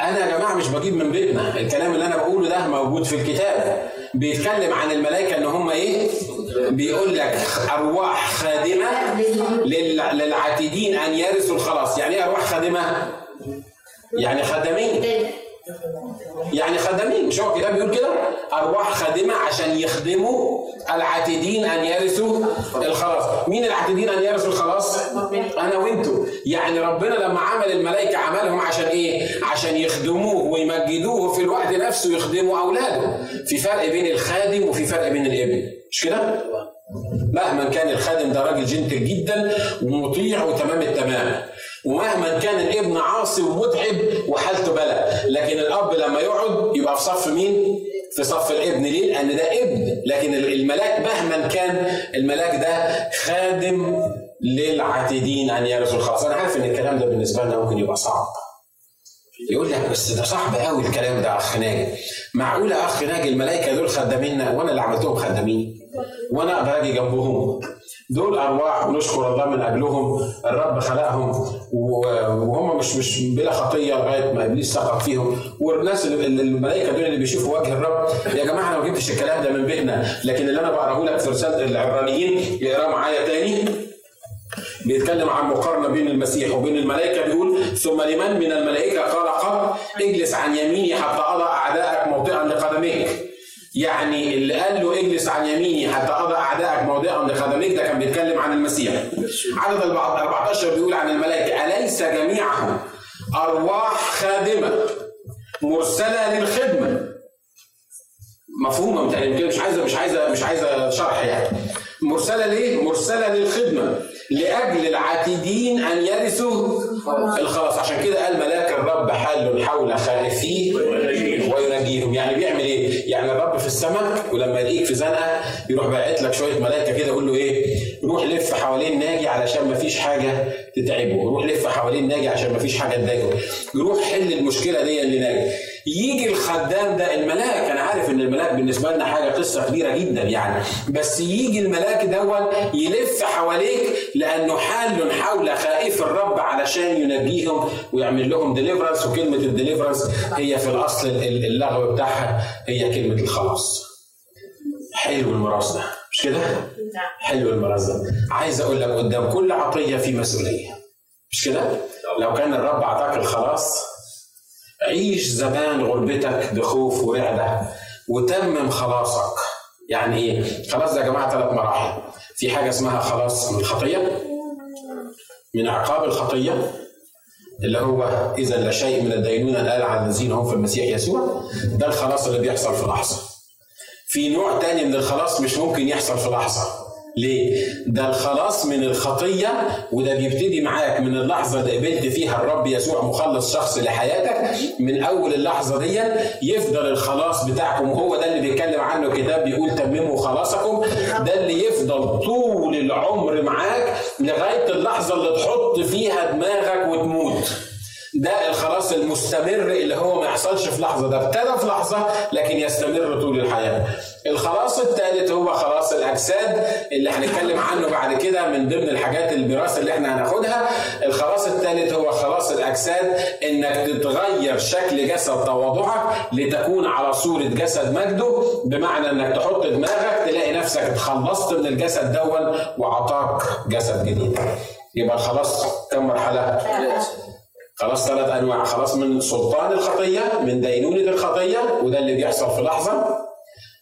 أنا يا جماعة مش بجيب من بيتنا. الكلام اللي أنا بقوله ده موجود في الكتاب. بيتكلم عن الملائكة إن هم إيه؟ بيقول لك أرواح خادمة للعاتدين أن يرثوا الخلاص. يعني إيه أرواح خادمة؟ يعني خدمين يعني خدمين مش هو الكتاب بيقول كده؟ أرواح خادمة عشان يخدموا العاتدين أن يرثوا الخلاص. مين العاتدين أن يرثوا الخلاص؟ أنا وانتو يعني ربنا لما عمل الملائكة عملهم عشان إيه؟ عشان يخدموه ويمجدوه في الوقت نفسه يخدموا أولاده. في فرق بين الخادم وفي فرق بين الإبن. مش كده؟ مهما كان الخادم ده راجل جنتل جدا ومطيع وتمام التمام. ومهما كان الابن عاصي ومتعب وحالته بلا لكن الأب لما يقعد يبقى في صف مين؟ في صف الابن. ليه؟ لأن ده ابن. لكن الملاك مهما كان الملاك ده خادم للعاتدين ان يرثوا الخلاص أنا عارف إن الكلام ده بالنسبة لنا ممكن يبقى صعب. يقول لك بس ده صعب قوي الكلام ده أخ ناجي. معقولة أخ ناجي الملائكة دول خداميننا؟ وأنا اللي عملتهم خدامين. وأنا أقدر أجي جنبهم. دول أرواح ونشكر الله من أجلهم الرب خلقهم وهم مش مش بلا خطية لغاية ما إبليس سقط فيهم. والناس الملائكة دول اللي بيشوفوا وجه الرب يا جماعة أنا ما جبتش الكلام ده من بيتنا لكن اللي أنا بقرأه لك في رسالة العبرانيين اقراه معايا تاني. بيتكلم عن مقارنة بين المسيح وبين الملائكة بيقول ثم لمن من الملائكة قال قط اجلس عن يميني حتى أضع أعدائك موطئا لقدميك يعني اللي قال له اجلس عن يميني حتى اضع أعدائك موضعا لقدميك ده كان بيتكلم عن المسيح. عدد 14 بيقول عن الملائكة أليس جميعهم أرواح خادمة مرسلة للخدمة. مفهومة يمكن مش عايزه مش عايزه مش عايزة شرح يعني. مرسلة ليه؟ مرسلة للخدمة لأجل العاتدين أن يرثوا الخلاص عشان كده قال ملاك الرب حال حول خائفيه وينجيهم يعني بيعمل؟ يعني الرب في السماء ولما يلاقيك في زنقة يروح باعت لك شوية ملائكة كده يقول له إيه؟ روح لف حوالين ناجي علشان ما فيش حاجة تتعبه، روح لف حوالين ناجي عشان ما فيش حاجة تضايقه، روح حل المشكلة دي اللي ناجي. يجي الخدام ده الملاك أنا عارف إن الملاك بالنسبة لنا حاجة قصة كبيرة جدا يعني بس يجي الملاك دون يلف حواليك لأنه حال حوالين خائف الرب علشان ينجيهم ويعمل لهم deliverance وكلمة ال deliverance هي في الأصل اللغوي بتاعها هي كلمة الخلاص. حلو الميراث ده مش كده؟ حلو الميراث ده عايز أقول لك قدام كل عطية في مسؤولية مش كده؟ لو كان الرب أعطاك الخلاص عيش زمان غربتك بخوف ورعدة وتمم خلاصك. يعني إيه؟ خلاص ده يا جماعة ثلاث مراحل. في حاجة اسمها خلاص من الخطية من عقاب الخطية اللي هو إذا لا شيء من الدينونة الآن على الذين هم في المسيح يسوع ده الخلاص اللي بيحصل في لحظة. في نوع تاني من الخلاص مش ممكن يحصل في لحظة. ليه؟ ده الخلاص من الخطية وده بيبتدي معاك من اللحظة اللي قبلت فيها الرب يسوع مخلص شخص لحياتك. من أول اللحظة دي يفضل الخلاص بتاعكم وهو ده اللي بيتكلم عنه كتاب بيقول تمموا خلاصكم. ده اللي يفضل طول العمر معاك لغاية اللحظة اللي تحط فيها دماغك وتموت. ده الخلاص المستمر اللي هو ما يحصلش في لحظة ده ابتدى في لحظة لكن يستمر طول الحياة. الخلاص الثالث هو خلاص الأجساد اللي هنتكلم عنه بعد كده من ضمن الحاجات الوراثه اللي إحنا هناخدها. الخلاص الثالث هو خلاص الأجساد إنك تتغير شكل جسد تواضعك لتكون على صورة جسد مجده بمعنى إنك تحط دماغك تلاقي نفسك اتخلصت من الجسد دون وعطاك جسد جديد. يبقى الخلاص كم مرحلة؟ خلاص ثلاث أنواع. خلاص من سلطان الخطية من دينونة الخطية وده اللي بيحصل في لحظة.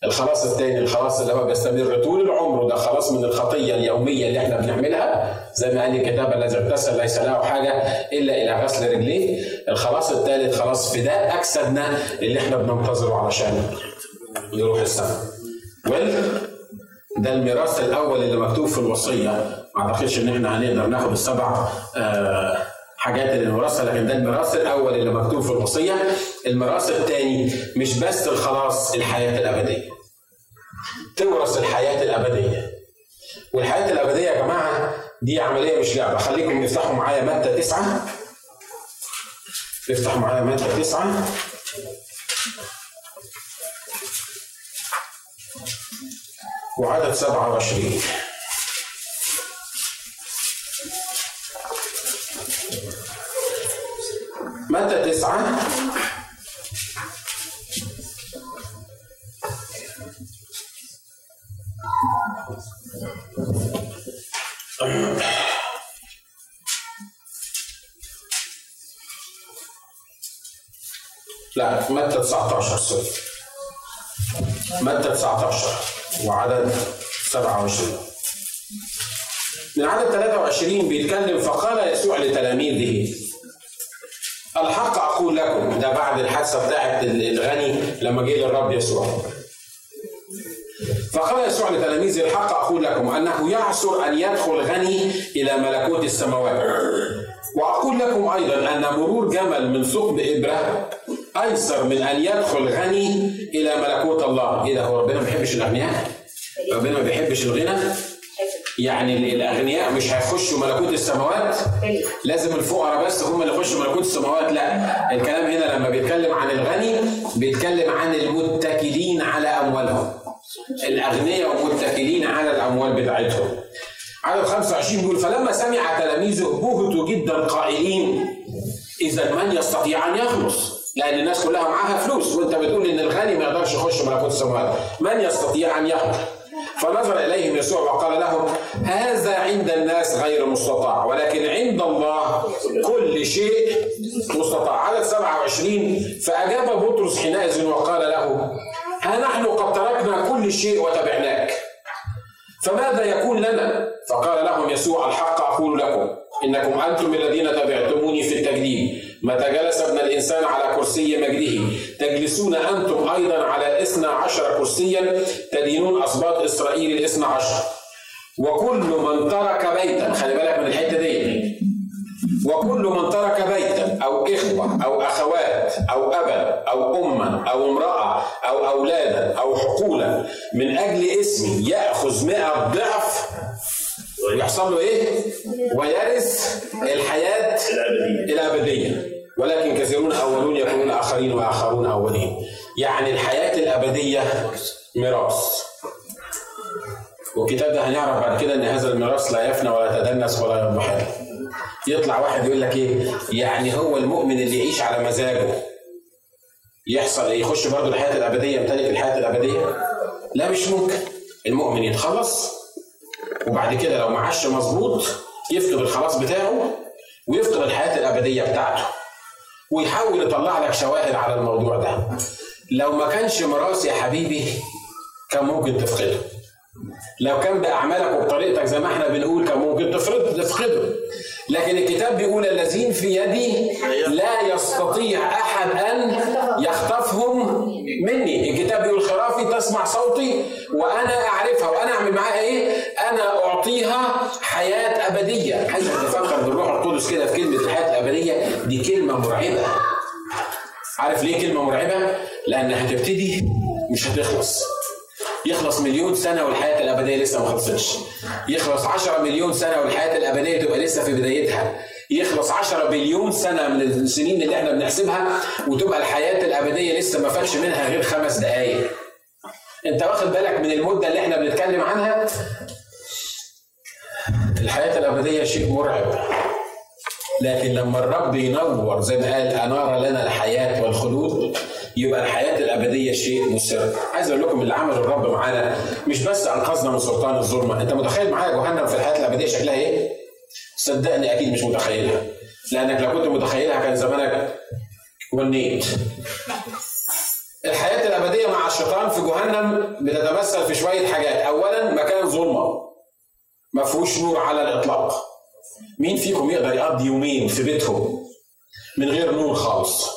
الخلاص الثاني الخلاص اللي هو بيستمر طول العمر وده خلاص من الخطية اليومية اللي إحنا بنعملها. زي ما قال الكتاب الذي اغتسل ليس له حاجة إلا إلى غسل رجليه. الخلاص الثالث خلاص فداء اجسادنا اللي إحنا بننتظره علشان يروح السماء. ويل؟ ده الميراث الأول اللي مكتوب في الوصية. ما أعتقدش إن إحنا هنقدر ناخد السبع آه حاجات اللي نورثها لكن ده الميراث الأول اللي مكتوب في الوصية. الميراث الثاني مش بس الخلاص الحياة الأبدية. تورث الحياة الأبدية. والحياة الأبدية يا جماعة دي عملية مش لعبة. خليكم يفتحوا معايا متى تسعة. افتحوا معايا متى تسعة. وعدد 27 متى تسعة. لا متى 19 سوري. متى 19 وعدد 27 من عدد 23 بيتكلم فقال يسوع لتلاميذه الحق أقول لكم. ده بعد الحادثة بتاعت الغني لما جه للرب يسوع. فقال يسوع لتلاميذه الحق أقول لكم أنه يعسر أن يدخل غني إلى ملكوت السماوات. وأقول لكم أيضا أن مرور جمل من ثقب إبرة أيسر من أن يدخل غني إلى ملكوت الله. إيه ده هو ربنا ما بيحبش الأغنياء؟ ربنا ما بيحبش الغنى؟ يعني الأغنياء مش هيخشوا ملكوت السماوات؟ لازم الفقراء بس هم اللي يخشوا ملكوت السماوات. لا الكلام هنا لما بيتكلم عن الغني بيتكلم عن المتكلين على أموالهم. الأغنياء متكلين على الأموال بتاعتهم. عدد 25 بيقول فلما سمع تلاميذه بهتوا جدا قائلين اذا من يستطيع أن يخلص؟ لأن الناس كلها معاها فلوس. وأنت بتقول إن الغني ما يقدرش يخش ملكوت السماوات. من يستطيع أن يخلص؟ فنظر إليهم يسوع وقال لهم هذا عند الناس غير مستطاع ولكن عند الله كل شيء مستطاع. عدد 27 فأجاب بطرس حينئذ وقال له ها نحن قد تركنا كل شيء وتبعناك فماذا يكون لنا؟ فقال لهم يسوع الحق أقول لكم إنكم أنتم الذين تبعتموني في التجديد. متى جلس ابن الإنسان على كرسي مجده. تجلسون أنتم أيضا على اثنا عشر كرسيا تدينون أسباط إسرائيل الاثنى عشر. وكل من ترك بيتا خلي بالك من الحتة دي. وكل من ترك بيتا أو إخوة أو أخوات أو أبا أو أما أو امرأة أو أولادا أو حقولا من أجل اسمي يأخذ مئة ضعف ويحصل له إيه؟ ويرث الحياة الأبدية. ولكن كثيرون أولون يكونون آخرين وآخرون أولين. يعني الحياة الأبدية ميراث. والكتاب ده هنعرف بعد كده إن هذا الميراث لا يفنى ولا يتدنس ولا يضمحل يطلع واحد يقول لك إيه؟ يعني هو المؤمن اللي يعيش على مزاجه. يحصل يخش برضه الحياة الأبدية يمتلك الحياة الأبدية؟ لا مش ممكن. المؤمن يتخلص وبعد كده لو معاش مظبوط يفقد الخلاص بتاعه ويفقد الحياة الأبدية بتاعته ويحاول يطلع لك شواهد على الموضوع ده. لو ما كانش ميراث يا حبيبي كان ممكن تفقده. لو كان بأعمالك وبطريقتك زي ما إحنا بنقول كان ممكن تفرض تفقده. لكن الكتاب بيقول الذين في يدي لا يستطيع أحد أن يخطفهم مني. الكتاب بيقول خرافي تسمع صوتي وأنا أعرفها وأنا أعمل معاها إيه؟ أنا أعطيها حياة أبدية. عايز تفكر بالروح القدس كده في كلمة الحياة الأبدية دي كلمة مرعبة. عارف ليه كلمة مرعبة؟ لأن هتبتدي مش هتخلص. يخلص مليون سنة والحياة الأبدية لسه ما خلصتش. يخلص 10 مليون سنة والحياة الأبدية تبقى لسه في بدايتها. يخلص 10 بليون سنة من السنين اللي إحنا بنحسبها وتبقى الحياة الأبدية لسه ما فاتش منها غير خمس دقائق انت واخد بالك من المدة اللي إحنا بنتكلم عنها؟ الحياة الأبدية شيء مرعب. لكن لما الرب ينور زي ما قال أنار لنا الحياة والخلود؟ يبقى الحياة الأبدية شيء مسر عايز أقول لكم اللي عمله الرب معانا مش بس انقذنا من سلطان الظلمة. أنت متخيل معايا جهنم في الحياة الأبدية شكلها إيه؟ صدقني أكيد مش متخيلها. لأنك لو كنت متخيلها كان زمانك ونيت الحياة الأبدية مع الشيطان في جهنم بتتمثل في شوية حاجات. اولا مكان ظلمه ما فيهوش نور على الإطلاق. مين فيكم يقدر يقضي يومين في بيتهم من غير نور خالص؟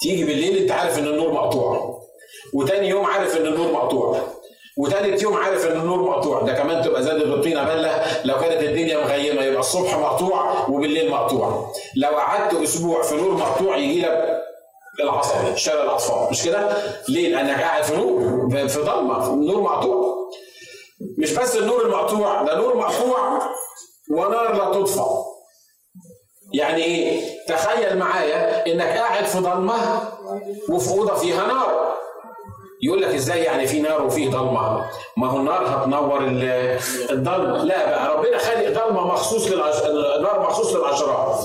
تيجي بالليل انت عارف ان النور مقطوع. وتاني يوم عارف ان النور مقطوع. وتالت يوم عارف ان النور مقطوع. ده كمان تبقى زادت الطينه بله لو كانت الدنيا مغيمة يبقى الصبح مقطوع وبالليل مقطوع. لو قعدت أسبوع في نور مقطوع يجي لك العصبي شلل الأطفال. مش كده؟ ليه؟ لأنك قاعد في نور في ضلمة. نور مقطوع. مش بس النور المقطوع ده نور مقطوع ونار لا تطفى. يعني إيه تخيل معايا إنك قاعد في ضلمة وفي أوضة فيها نار. يقول لك إزاي يعني في نار وفيه ضلمة؟ ما هو النار هتنور الضلمة. لا بقى ربنا خالق ضلمة مخصوص للعش... نار مخصوص للأشرار.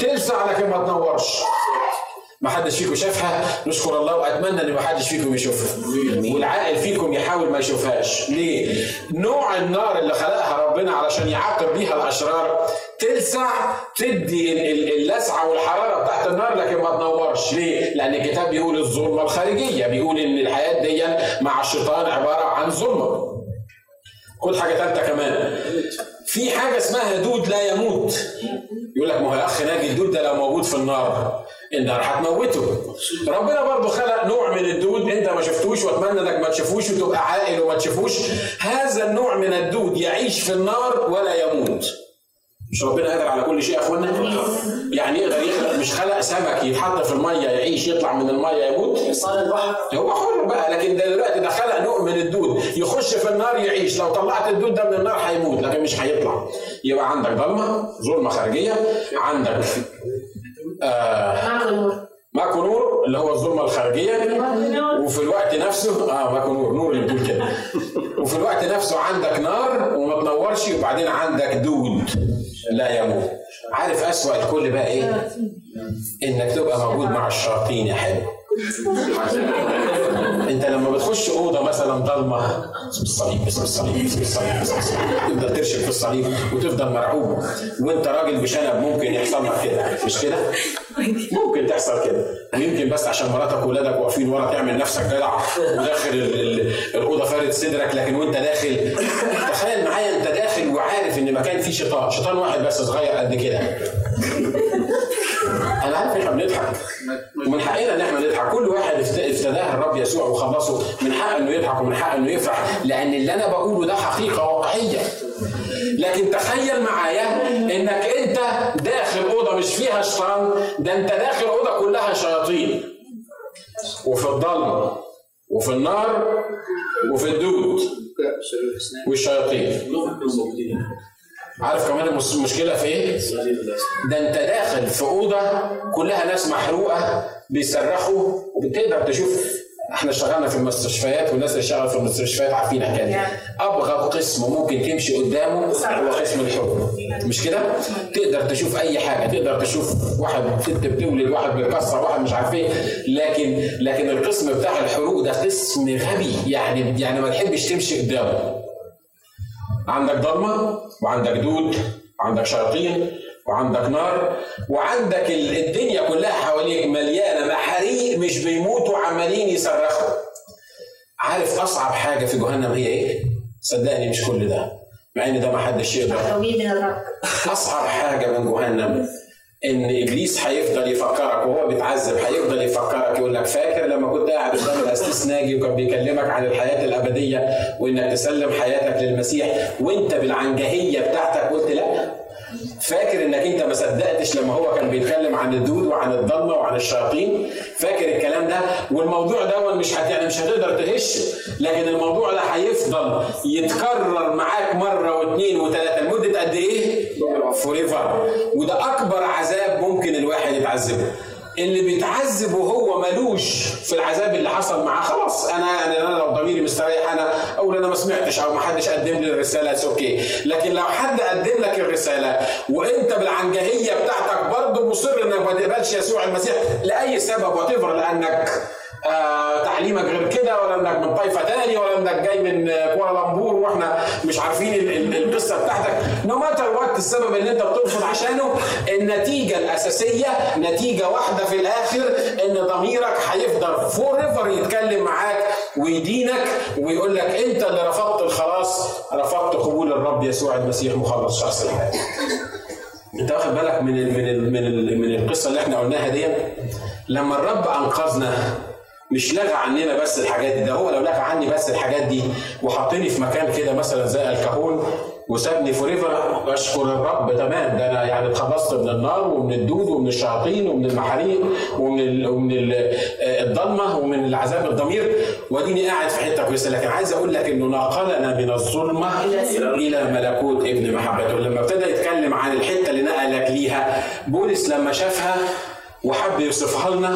تلسع لكن ما تنورش. ما حدش فيكم شافها؟ نشكر الله وأتمنى إن ما حدش فيكم يشوفها. والعاقل فيكم يحاول ما يشوفهاش. ليه؟ نوع النار اللي خلقها ربنا علشان يعاقب بيها الأشرار تلسع تدي اللسعة والحرارة بتاعت النار لكن ما تنورش. ليه؟ لأن الكتاب بيقول الظلمة الخارجية بيقول إن الحياة دي مع الشيطان عبارة عن ظلمة. خد حاجة ثالثه كمان. في حاجة اسمها دود لا يموت. يقول لك ما هو يا اخ ناجي الدود ده لو موجود في النار النار هتموته ربنا برضه خلق نوع من الدود أنت ما شفتوش وأتمنى إنك ما تشوفوش وتبقى عاقل وما تشوفوش. هذا النوع من الدود يعيش في النار ولا يموت. مش ربنا قادر على كل شيء يا اخوانا؟ يعني يقدر يخلق مش خلق سمك يتحط في المية يعيش يطلع من المية يموت؟ البحر. هو حر بقى لكن ده دلوقتي ده خلق نوع من الدود. يخش في النار يعيش. لو طلعت الدود ده من النار هيموت لكن مش هيطلع. يبقى عندك ضلمة ظلمة خارجية عندك آه ماكو نور اللي هو الظلمة الخارجية وفي الوقت نفسه آه ماكو نور نور اللي بتقول كده. وفي الوقت نفسه عندك نار وما تنورش وبعدين عندك دود لا يموت. عارف أسوأ الكل بقى إيه؟ إنك تبقى موجود مع الشياطين يا حلو. انت لما بتخش أوضة مثلا ضلمة اسم الصليب اسم الصليب اسم الصليب اسم الصليب تفضل ترشم في الصليب وتفضل مرعوب. وانت راجل بشنب ممكن يحصل لك كده مش كده؟ ممكن تحصل كده. ويمكن بس عشان مراتك واولادك واقفين ورا تعمل نفسك جدع وداخل الأوضة فارد صدرك لكن وانت داخل تخيل معايا انت داخل وعارف إن مكان فيه شيطان. شيطان واحد بس صغير قد كده. عارف إحنا بنضحك. ومن حقنا إن إحنا نضحك كل واحد افتداه الرب يسوع وخلصه. من حقه إنه يضحك ومن حقه إنه يفرح. لأن اللي أنا بقوله ده حقيقة واقعية. لكن تخيل معايا إنك أنت داخل أوضة مش فيها شيطان ده أنت داخل أوضة كلها شياطين. وفي الضلمة وفي النار وفي الدود. والشياطين. عارف كمان المشكلة في إيه؟ ده أنت داخل في أوضة كلها ناس محروقة بيصرخوا وبتقدر تشوف إحنا اشتغلنا في المستشفيات والناس اللي اشتغلوا في المستشفيات عارفين الحكاية ابغض قسم ممكن تمشي قدامه هو قسم الحب مش كده؟ تقدر تشوف أي حاجة. تقدر تشوف واحد ست بتولد واحد بيكسر واحد مش عارف إيه. لكن لكن القسم بتاع الحروق ده قسم غبي. يعني يعني ما تحبش تمشي قدامه. عندك ضلمة وعندك دود وعندك شياطين وعندك نار وعندك الدنيا كلها حواليك مليانة محاريق مش بيموتوا عمالين يصرخوا. عارف أصعب حاجة في جهنم هي إيه؟ صدقني مش كل ده مع إن ده ما حدش يقدر. [laughs] أصعب حاجة من جهنم. إن إبليس هيفضل يفكرك وهو بيتعذب هيفضل يفكرك يقول لك فاكر لما كنت قاعد قدام الاسيس ناجي وكان بيكلمك عن الحياة الأبدية وإنك تسلم حياتك للمسيح وإنت بالعنجهية بتاعتك قلت لا؟ فاكر انك انت ما صدقتش لما هو كان بيتكلم عن الدود وعن الضلمة وعن الشياطين؟ فاكر الكلام ده؟ والموضوع ده مش هت يعني مش هتقدر تهش لكن الموضوع ده هيفضل يتكرر معاك مرة واثنين وثلاثه لمدة قد إيه؟ forever وده أكبر عذاب ممكن الواحد يتعذبه. اللي بيتعذب وهو ملوش في العذاب اللي حصل معاه. خلاص أنا أنا, لو ضميري مستريح أنا أقول أنا ما سمعتش أو ما حدش قدم لي الرسالة it's okay لكن لو حد قدم لك الرسالة وأنت بالعنجهية بتاعتك برضه مصر إنك ما تقبلش يسوع المسيح لأي سبب what لأنك آه تعليمك غير كده ولا انك من طائفه تاني ولا انك جاي من كوالالمبور وإحنا مش عارفين القصة بتاعتك. no matter what السبب اللي انت بترفض عشانه النتيجة الأساسية نتيجة واحدة في الآخر إن ضميرك هيفضل forever يتكلم معاك ويدينك ويقول لك أنت اللي رفضت الخلاص رفضت قبول الرب يسوع المسيح مخلص شخص الحياة أنت واخد بالك من ال من ال من ال من القصة اللي إحنا قلناها دي لما الرب أنقذنا مش لغى عننا بس الحاجات دي ده هو لو لغى عني بس الحاجات دي وحطني في مكان كده مثلا زي الكهون وسابني فوريفر اشكر الرب تمام. ده أنا يعني اتخلصت من النار ومن الدود ومن الشياطين ومن المحاريق ومن ال ومن ال الضلمة ومن العذاب الضمير. وأديني قاعد في حتة كويسة. لكن عايز أقول لك إنه نقلنا من الظلمة إلى ملكوت ابن محبته. لما ابتدى يتكلم عن الحتة اللي نقلك ليها بولس لما شافها وحب يوصفها لنا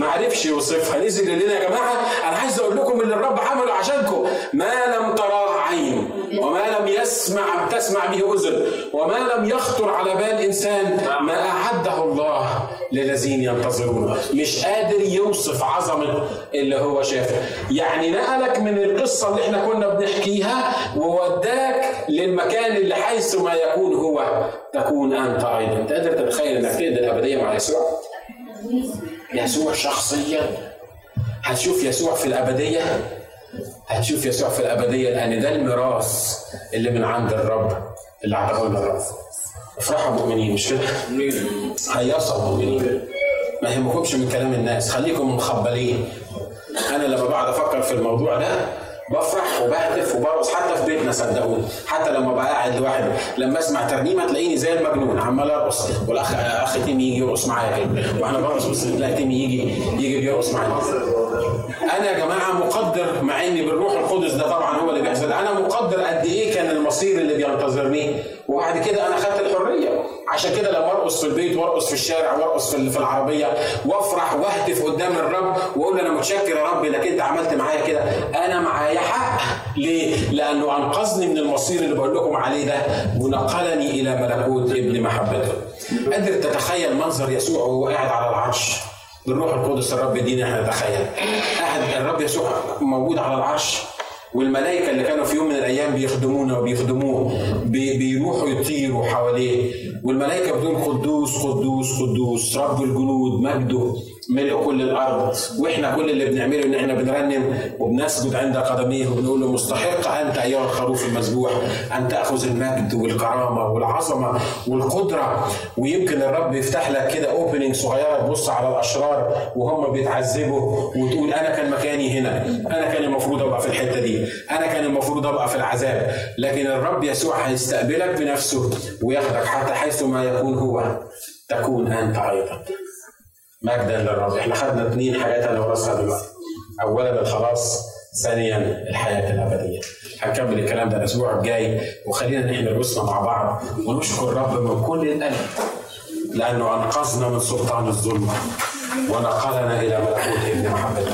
ما عرفش يوصفها نزل لنا يا جماعة؟ أنا عايز أقول لكم اللي الرب عمله عشانكم. ما لم تراه عين وما لم يسمع تسمع به أذن وما لم يخطر على بال إنسان ما أعده الله للذين ينتظرون. مش قادر يوصف عظمة اللي هو شافه. يعني نقلك من القصة اللي إحنا كنا بنحكيها ووداك للمكان اللي حيث ما يكون هو تكون أنت أيضا. أنت قادر تتخيل إنك تقدر الابديه مع يسوع؟ يسوع شخصيا. هتشوف يسوع في الأبدية؟ هتشوف يسوع في الأبدية لأن ده الميراث اللي من عند الرب اللي عطاه لنا الرب. افرحوا مؤمنين مش كده؟ هيصوا مؤمنين. ما يهمكمش من كلام الناس خليكم مخبلين. أنا لما بقعد أفكر في الموضوع ده بفرح وبهتف وبرقص حتى في بيتنا صدقوني حتى لما بقى قاعد لوحدي لما اسمع ترنيمة تلاقيني زي المجنون عمال أرقص والاخ أخ تيمي يجي يرقص معايا كده وإحنا برقص بس تلاقي تيمي يجي يجي بيرقص معايا. أنا يا جماعة مقدر مع إني بالروح القدس ده طبعا هو اللي بيحصل أنا مقدر قد إيه كان المصير اللي بينتظرني وبعد كده أنا خدت الحرية. عشان كده لما ارقص في البيت وارقص في الشارع وارقص في العربية وافرح واهتف قدام الرب واقول أنا متشكر يا رب إنك أنت عملت معايا كده أنا معايا حق ليه؟ لأنه أنقذني من المصير اللي بقول لكم عليه ده ونقلني إلى ملكوت ابن محبته. قادر تتخيل منظر يسوع وهو قاعد على العرش بالروح القدس الرب يدينا إحنا نتخيل. قاعد الرب يسوع موجود على العرش والملائكة اللي كانوا في يوم من الأيام بيخدمونا وبيخدموه بي بيروحوا يطيروا حواليه. والملائكة بتقول قدوس قدوس قدوس. رب الجنود مجده ملء كل الأرض. وإحنا كل اللي بنعمله إن إحنا بنرنم وبنسجد عند قدميه وبنقول له مستحق أنت أيها الخروف المذبوح أن تأخذ المجد والكرامة والعظمة والقدرة. ويمكن الرب يفتح لك كده اوبننج صغيرة تبص على الأشرار وهم بيتعذبوا وتقول أنا كان مكاني هنا أنا كان المفروض أبقى في الحتة دي. أنا كان المفروض أبقى في العذاب لكن الرب يسوع هيستقبلك بنفسه وياخدك حتى حيث ما يكون هو. تكون أنت أيضا. مجدا للرب. إحنا خدنا اثنين حاجات أنا ورثها دلوقتي. اولا الخلاص ثانيا الحياة الأبدية. هنكمل الكلام ده الأسبوع الجاي وخلينا نحن رؤوسنا مع بعض ونشكر الرب من كل القلب لأنه أنقذنا من سلطان الظلمه ونقلنا إلى ملكوت ابن محبته